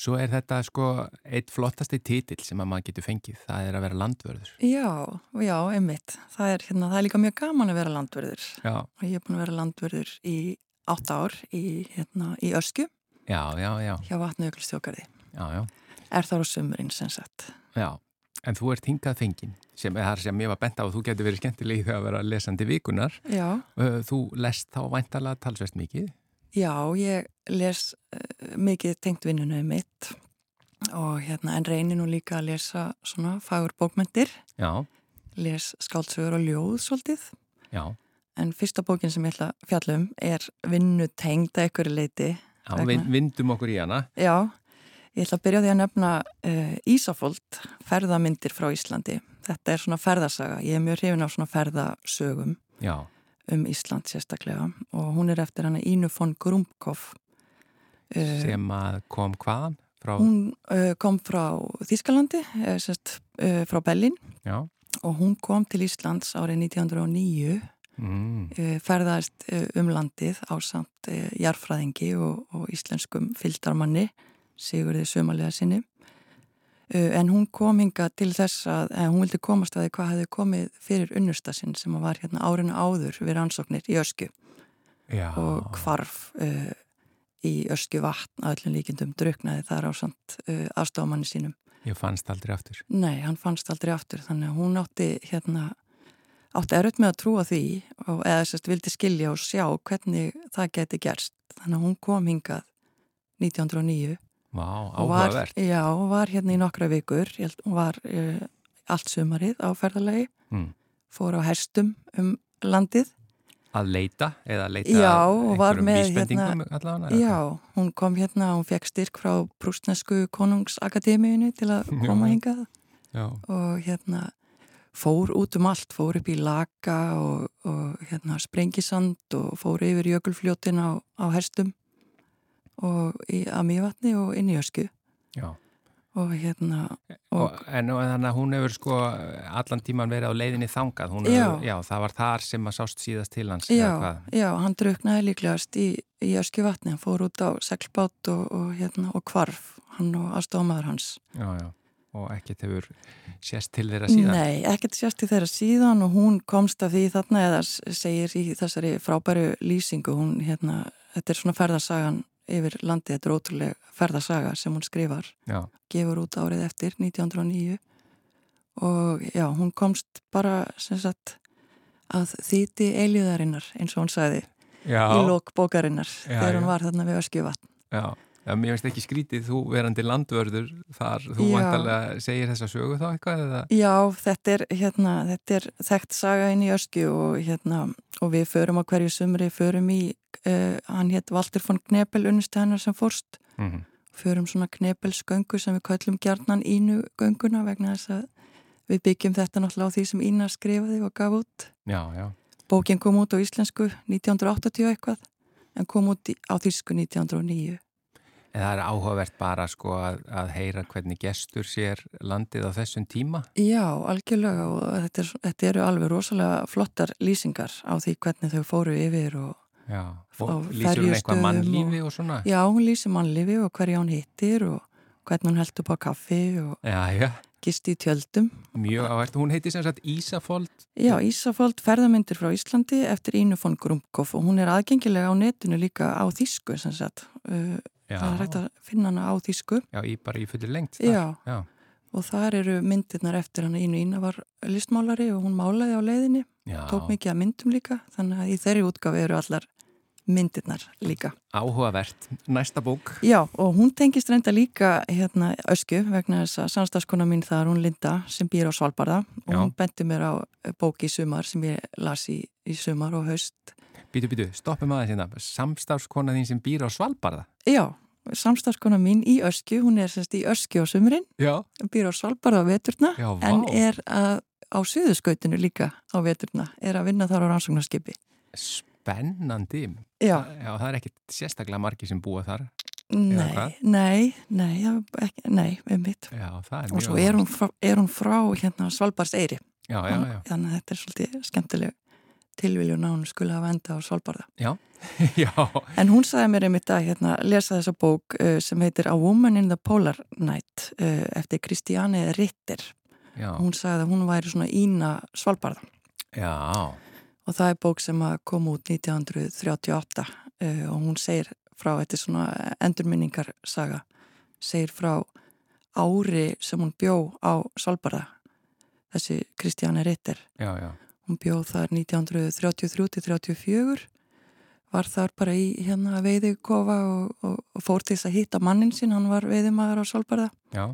Svo er þetta sko eitt flottasti títill sem að maður getur fengið, það er að vera landvörður. Já, já, einmitt. Það er, hérna, það er líka mjög gaman að vera landvörður. Já. Og ég er búin að vera landvörður í átt ár í, hérna, í Ösku. Já, já, já. Hjá vatnajökulstjókarði. Já, já. Er þar á sömurinn sem sagt. Já, en þú ert hingað fengin sem er sem ég var bent á að þú getur verið skemmtilegi þegar að vera lesandi vikunar. Já. Þú lest þá væntalega talsvest mikið. Já, ég les uh, mikið tengt vinnunum mitt og hérna en reynir nú líka að lesa svona fagur bókmyndir. Já. Les skáldsögur og ljóð svolítið. Já. En fyrsta bókin sem ég ætla að fjalla um er vinnu tengda ykkur leiti. Já, vegna... vindum okkur í hana. Já, ég ætla að byrja því að nefna uh, Ísafold, ferðamyndir frá Íslandi. Þetta er svona ferðasaga. Ég er mjög hrifin af svona ferðasögum. Já um Ísland sérstaklega og hún er eftir hana Ínu von Grumkov sem að kom hvaðan? Frá... Hún uh, kom frá Þískalandi uh, sérst, uh, frá Bellin Já. og hún kom til Íslands árið 1909 mm. ferðaðist um landið á samt jarfræðingi og, og íslenskum fylgdarmanni Sigurði Sumalega sinni en hún kom hinga til þess að hún vildi komast að því hvað hefði komið fyrir unnustasinn sem var hérna árinu áður við rannsóknir í Ösku Já. og hvarf uh, í Ösku vatn að öllum líkindum druknaði þar á samt uh, aðstofamanni sínum. Ég fannst aldrei aftur. Nei, hann fannst aldrei aftur þannig að hún átti hérna átti erut með að trúa því og eða sérst vildi skilja og sjá hvernig það geti gerst. Þannig að hún kom hingað 1909 Vá, áhugavert. Var, já, hún var hérna í nokkra vikur, hún var uh, allt sumarið á ferðalagi, mm. fór á herstum um landið. Að leita eða leita já, einhverjum vísbendingum hérna, allavega? Já, hún kom hérna, hún fekk styrk frá Brúsnesku konungsakademíinu til að koma hingað og hérna fór út um allt, fór upp í laka og, og hérna sprengisand og fór yfir jökulfljótin á, á herstum og í Amívatni og inn í Ösku Já. og hérna og, og, En þannig að hún hefur sko allan tíman verið á leiðinni þangað. Hefur, já. já, það var þar sem að sást síðast til hans Já, já hann druknaði líklegast í, í Ösku vatni, hann fór út á seglbát og, og hérna og kvarf hann og aðstofmaður hans. Já, já. Og ekkert hefur sérst til þeirra síðan? Nei, ekkert sérst til þeirra síðan og hún komst að því þarna eða segir í þessari frábæru lýsingu. Hún hérna, þetta er svona ferðarsagan yfir landi, þetta er ótrúlega ferðarsaga sem hún skrifar, já. gefur út árið eftir 1909 og já, hún komst bara sem sagt að þýti eiliðarinnar eins og hún sagði já. í lók bókarinnar þegar hún var þarna við Öskjuvatn Já, mér finnst ekki skrítið þú verandi landvörður þar, þú vantarlega segir þessa sögu þá eitthvað eða? Já, þetta er, hérna, þetta er þekkt saga inn í Öskju og, hérna, og við förum á hverju sumri, förum í Uh, hann hétt Valdur von Knebel unnustu hennar sem fórst mm -hmm. förum svona Knebelsgöngu sem við kallum gjarnan Ínu gönguna vegna þess að við byggjum þetta náttúrulega á því sem Ína skrifaði og gaf út já, já. bókin kom út á íslensku 1980 eitthvað en kom út á þýsku 1909 En það er áhugavert bara sko að, að heyra hvernig gestur sér landið á þessum tíma? Já, algjörlega og þetta, er, þetta eru alveg rosalega flottar lýsingar á því hvernig þau fóru yfir og Já, og lýsir hún eitthvað mannlífi og, svona? Já, hún lýsir mannlífi og hverja hún hittir og hvernig hún held upp á kaffi og já, já. gist í tjöldum. Mjög áhægt, hún heiti sem sagt Ísafold? Já, Ísafold, ferðamyndir frá Íslandi eftir Ínu von Grumkov og hún er aðgengilega á netinu líka á þýsku sem sagt. Það er hægt að finna hana á þýsku. Já, í, bara í fullir lengt. Já. já, og þar eru myndirnar eftir hana Ínu Ína var listmálari og hún málaði á leiðinni, já. tók mikið að myndum líka, þannig að í þeirri útgafi eru allar myndirnar líka. Áhugavert, næsta bók. Já, og hún tengist reynda líka hérna ösku vegna þess að samstagskona mín það er hún Linda sem býr á Svalbardha og Já. hún benti mér á bóki í sumar sem ég las í, í sumar og haust. Býtu, býtu, stoppum aðeins hérna. Samstafskona þín sem býr á Svalbardha? Já, samstafskona mín í Öskju, hún er semst í Öskju á sumurinn, býr á Svalbard á veturna, Já, en er að, á suðuskautinu líka á veturna, er að vinna þar á rannsóknarskipi. spennandi. Já, Já, það er ekkit sérstaklega margi sem búa þar. nei, nei, nei, ekki, nei, um mitt. Já, það er Og svo er hún frá, er hún frá hérna Svalbards Eyri. Já, já, já. Þannig að þetta er svolítið skemmtileg tilviljun að hún skulle hafa enda á Svalbarda. Já, já, En hún sagði mér einmitt að hérna, lesa þessa bók uh, sem heitir A Woman in the Polar Night uh, eftir Kristjane Ritter. já, Hún sagði að hún væri svona ína Svalbarda já, og það er bók sem kom út 1938 uh, og hún segir frá, þetta er svona endurminningarsaga, segir frá ári sem hún bjó á Svalbarda, þessi Kristjane Ritter. já, já. Hún bjóð þar 1933-34, var þar bara í hérna veiðikofa og, og, og fór til þess að hitta mannin sín, hann var veiðimaður á Svalbarða. Já,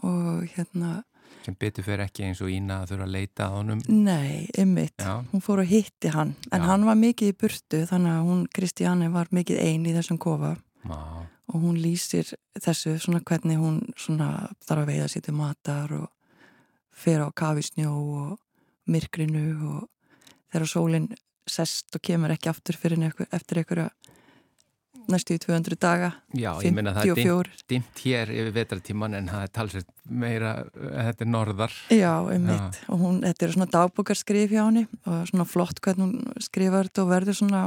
og hérna, sem betur fyrir ekki eins og ína að þurfa að leita að honum. nei, ymmit, Já, hún fór og hitti hann, en Já. hann var mikið í burtu þannig að hún, Kristjane, var mikið ein í þessum kofa. Má, og hún lýsir þessu svona hvernig hún svona þarf að veiða sér til matar og fer á kafisnjó og myrkrinu og þegar sólinn sest og kemur ekki aftur fyrir einhver, eftir einhverja næstu í 200 daga, já, ég meina það er dimmt, 54 dimmt hér yfir vetratíman en það er talsveit meira, þetta er norðar. Já, um mitt og hún, þetta er svona dagbókarskrif hjá henni og svona flott hvernig hún skrifar þetta og verður svona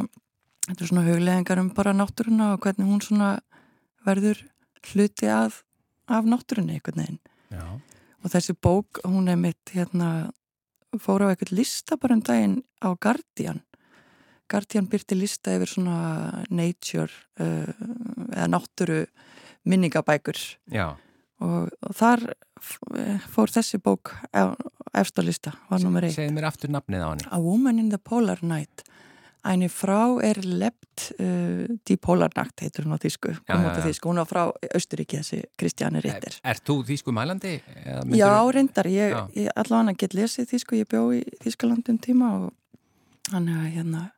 þetta er svona hugleðingar um bara náttúruna og hvernig hún svona verður hluti af, af náttúrunni einhvern veginn. Já, og þessi bók, hún er mitt hérna, fór á eitthvað lista bara um daginn á Guardian. Guardian byrti lista yfir svona nature uh, eða náttúru minningabækur. Og, og þar eh, fór þessi bók eftir lista, var nummer 1 segð mér aftur nafnið á henni. A Woman in the Polar Night Eine Frau er lebt uh, die Polarnacht heitur hún á þýsku, Já, kom já, á þýsku. Hún var frá Östuríki þessi Kristjani Ritter. Er, er þú þýsku mælandi? Já, reyndar, ég, ég allavega get lesið þýsku, ég bjó í Þýskalandum tíma og hann er hérna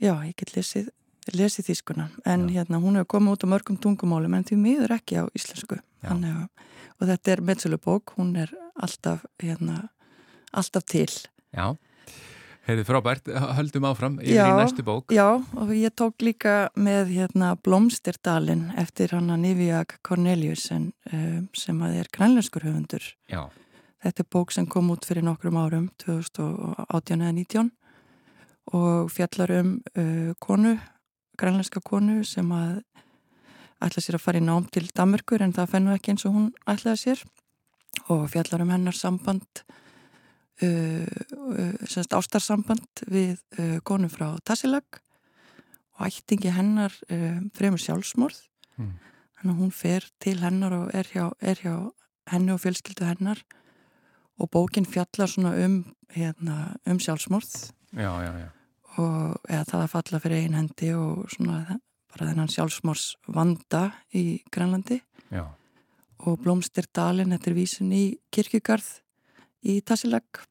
já, ég get lesið lesið þýskuna, en Já. hérna hún hefur komið út á mörgum tungumálum en því miður ekki á íslensku. Þannig, að, og þetta er meðsölubók, hún er alltaf hérna, alltaf til. Já, heyrðu frábært, höldum áfram yfir Já. í næstu bók. Já, og ég tók líka með hérna Blómstirdalin eftir hann að Niviak Corneliusen um, sem að er grænlenskur höfundur Já, Þetta er bók sem kom út fyrir nokkrum árum, 2018 eða 19 og fjallar um uh, konu, grænlenska konu sem að ætla sér að fara í nám til Danmörkur en það fennu ekki eins og hún ætlaði sér og fjallar um hennar samband, semst ástarsamband við uh, konu frá Tassilag og ættingi hennar uh, fremur sjálfsmorð. Mm. Þannig að hún fer til hennar og er hjá, er hjá henni og fjölskyldu hennar og bókin fjallar svona um, hérna, um sjálfsmorð já, já, já. og eða það að falla fyrir einn hendi og svona bara þennan sjálfsmorðs vanda í Grænlandi já. og Blómstirdalin, þetta er vísun í kirkjugarð í Tassilag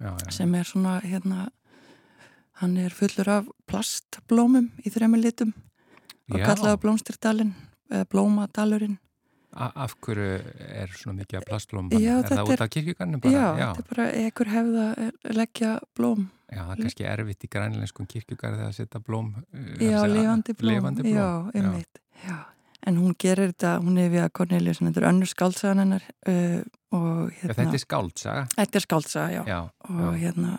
já, já. sem er svona hérna hann er fullur af plastblómum í þremur litum og kallaða Blómstirdalin eða Blómadalurinn af hverju er svona mikið af plastblóm? Já, er það út af kirkjugarnum bara? Já, þetta er bara ekkur hefða að leggja blóm Já, það er kannski erfitt í grænlenskum kirkjugarði að setja blóm. uh, Já, lifandi blóm. Lifandi blóm. Já, einmitt. Já. En hún gerir þetta, hún er við að Cornelius, þetta er önnur skáltsagan hennar uh, hérna, þetta er skáldsaga. þetta er skáltsaga, já. Já, Og já. hérna,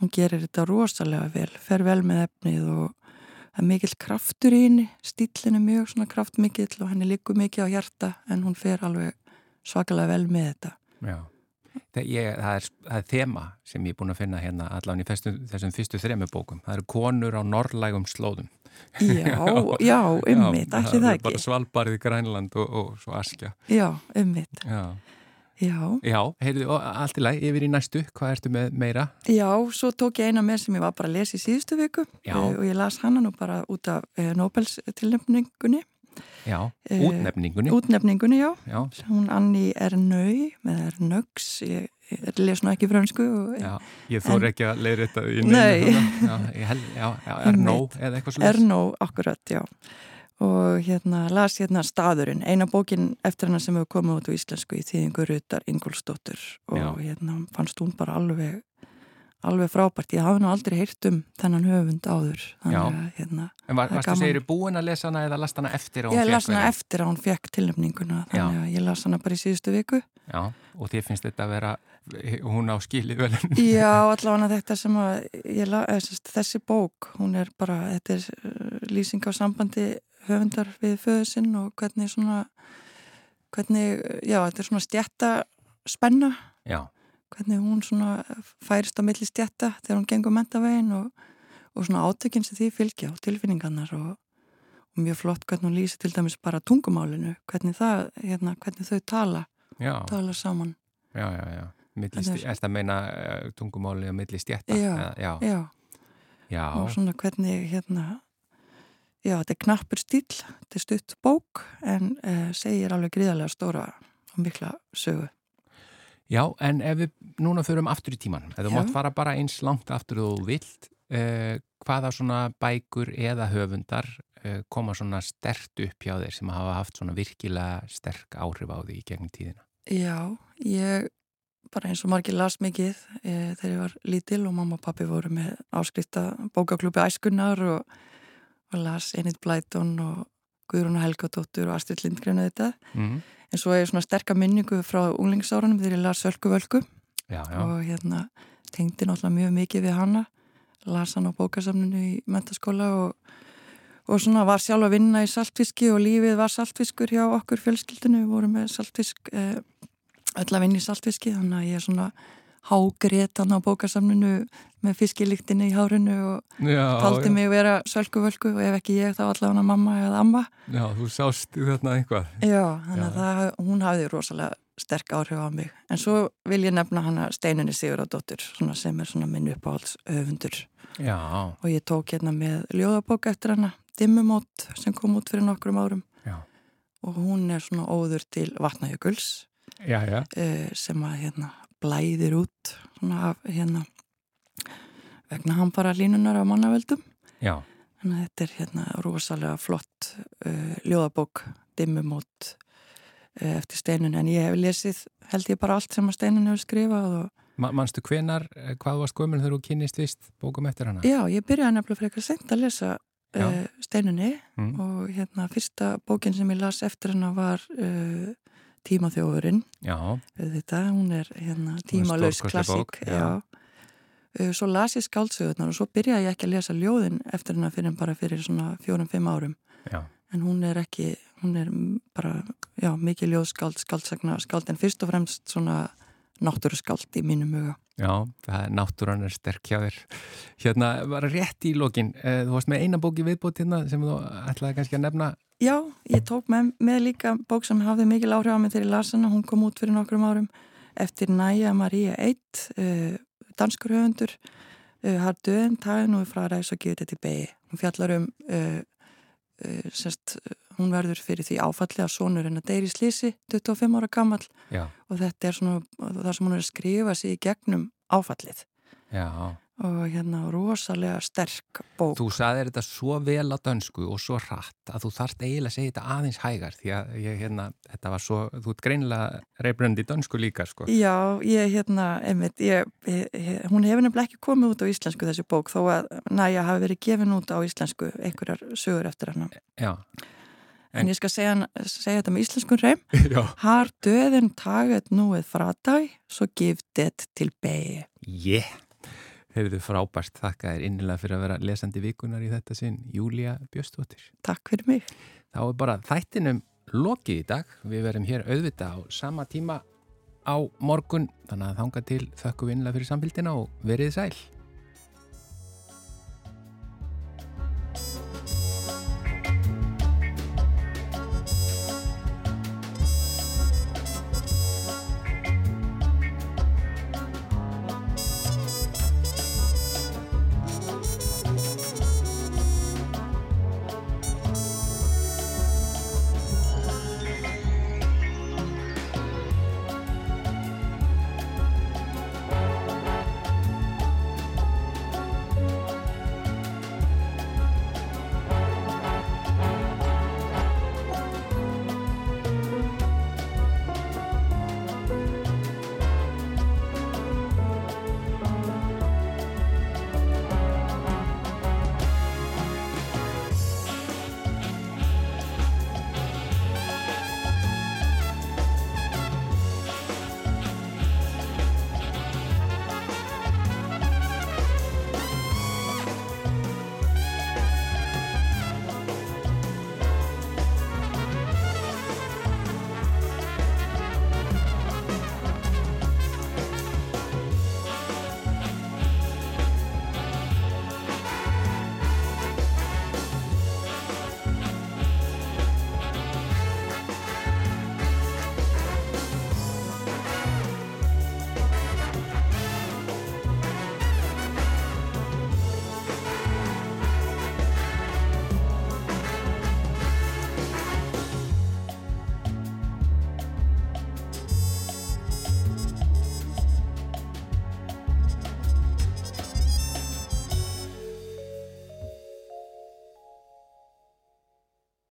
hún gerir þetta rosalega vel, fer vel með efnið og það er mikill kraftur í henni, stílinn er mjög svona kraftmikill og henni liggur mikið á hjarta en hún fer alveg svakalega vel með þetta. já. Það, ég, það, er, það er þema sem ég er búin að finna hérna allan í festu, þessum fyrstu þremu bókum. Það eru konur á norrlægum slóðum. Já, já, ummitt, ætli það ekki. svalbarið Grænland og, og svo askja. Já, ummitt, Já, já. já heyrðu, allt í lagi, yfir í næstu, hvað ertu með meira? Já, svo tók ég eina með sem ég var bara að lesa í síðustu viku Já. eh, og ég las hana nú bara út af eh, Nobels tilnefningunni, Já, Eh, útnefningunni. útnefningunni, já. Já, Hún Anni Ernau, með Ernaugs, ég, ég les nú ekki frönsku og já, ég þór ekki að leiðra þetta í Nei. neinu þarna. Já, já, já, er nóg eða eitthvað slúðis. Ernau, akkurat, já. og hérna las hérna staðurinn, eina bókin eftir hana sem hefur komið út á íslensku í þýðingu Rutar Ingolstóttur og Já. hérna fannst hún bara alveg alveg frábært, ég hafi nú aldrei heyrt um þennan höfund áður. Já. að hérna En var, varstu segir búin að lesa hana eða last hana eftir að hún ég fékk las hana eftir að hún fekk tilnefninguna Já. þannig að ég las hana bara í síðustu viku. Já, og þér finnst þetta að vera hún á skilið vel Já, allavega þetta sem að ég, la- sest, þessi bók, hún er bara þetta er uh, lýsing á sambandi höfundar við föðu sinn og hvernig svona hvernig, já, þetta er svona stjætta spenna, Já, hvernig hún svona færist á milli stjætta þegar hún gengur mentavegin og, og svona átökinn sem því fylgja og tilfinningarnar og, og mjög flott hvernig hún lýsir til dæmis bara tungumálinu, hvernig það, hérna, hvernig þau tala, já, tala saman. Já, já, já. Þetta er- Erst að meina uh, tungumáli og milli stjætta Já, já, já. já, og svona hvernig hérna já, þetta er knappur stíl þetta er stutt bók en uh, segir alveg gríðarlega stóra og mikla sögu Já, en ef við núna förum aftur í tíman, ef þú mátt fara bara eins langt aftur þú vilt, uh, hvaða svona bækur eða höfundar uh, koma svona stert upp hjá þér sem hafa haft svona virkilega sterk áhrif á því í gegnum tíðina? Já, ég bara eins og margir las mikið e, þegar ég var lítil og mamma og pappi voru með áskrifta bókaklúpi æskunnar og, og las Enid Blyton og Guðrún Helgadóttur og Astrid Lindgren og þetta Mm. En svo er ég svona sterka minningu frá unglingsárunum þegar ég las Sölku Völku Já, já, og hérna tengdi náttúrulega mjög mikið við hana. Las hann á bókasamninu í mentaskóla og, og svona var sjálf að vinna í saltfiski og lífið var saltfiskur hjá okkur fjölskyldinu, við vorum með saltfisk eh, öll að vinna í saltfiski þannig að ég er svona hágrét hann á bókasamninu með fiskilíktinni í hárinu og taldi mig vera sölku völku og ef ekki ég þá allavega mamma eða amma já, þú sást þarna einhvað. Já, þannig Já. að það, hún hafði rosalega sterk áhrif á mig. En svo vil ég nefna hana Steinunni Siguradóttur svona sem er svona minn uppáhalds öfundur. Já, Og ég tók hérna með ljóðabók eftir hana, Dimmumót, sem kom út fyrir nokkrum árum. Já. Og hún er svona óður til Vatnajökuls já, já, uh, sem að hérna blæðir út svona af hérna vegna hamfara línunar á mannaveldum. já, Þannig að þetta er hérna rosalega flott uh, ljóðabók, dimmumót uh, eftir steinunni. En ég hef lesið, held ég bara allt sem að steinunni hefur skrifað og Ma manstu hvenar, eh, hvað var skömmul þegar þú kynist vist bókum eftir hana? já, ég byrjaði nefnilega frekar sent að lesa uh, steinunni Mm. og hérna fyrsta bókin sem ég las eftir hana var uh, Tímaþjófurinn. Já, Þetta, hún er hérna bók, klassík. já. Já. Uh, svo las ég skáldsögurnar og svo byrjaði ég ekki að lesa ljóðin eftir hana fyrir bara fyrir svona fjórum-fimm árum. já, en hún er ekki, hún er bara, já, mikið ljóðskáld, skáldsagna skáld, en fyrst og fremst svona náttúruskáld í mínum huga. já, er náttúran er sterk hjá þér. Hérna, var rétt í lokin, eh, þú varst með eina bóki viðbót hérna sem þú ætlaði kannski að nefna. Já, ég tók með, með líka bók sem hafði mikil áhrif á mig þegar ég las hana, hún kom út fyrir nokkrum árum eftir Næja Eitt, uh, danskur höfundur, uh, har döðin tagen og frá ræðs og gefið þetta í begi. Hún fjallar um, uh, uh, semst, hún verður fyrir því áfalli að sonur hennar deyri slísi, 25 ára gammal Já, og þetta er svona það sem hún er að skrifa sig í gegnum áfallið já. Og hérna rosalega sterk bók. Þú saðir þetta svo vel á dönsku og svo hratt að þú þarft eiginlega að segja þetta aðeins hægar því að ég, hérna, þetta var svo, þú ert greinilega reybrönd í dönsku líka, sko. Já, ég hérna, einmitt, ég, ég, hún hefur nefnilega ekki komið út á íslensku þessi bók þó að næja hafi verið gefin út á íslensku einhverjar sögur eftir hana. Já, En, En- ég skal segja, segja þetta með íslenskun reym. Har döðin taget núið frá dag, svo giftet til begi. Ég, heyrðu frábært, þakka þér innilega fyrir að vera lesandi vikunar í þetta sinn, Júlia Bjöstóttir. Takk fyrir mig. Þá er bara þættinum lokið í dag. Við verum hér auðvita á sama tíma á morgun, þannig að þanga til þökkum við innilega fyrir samfélgina og verið sæl.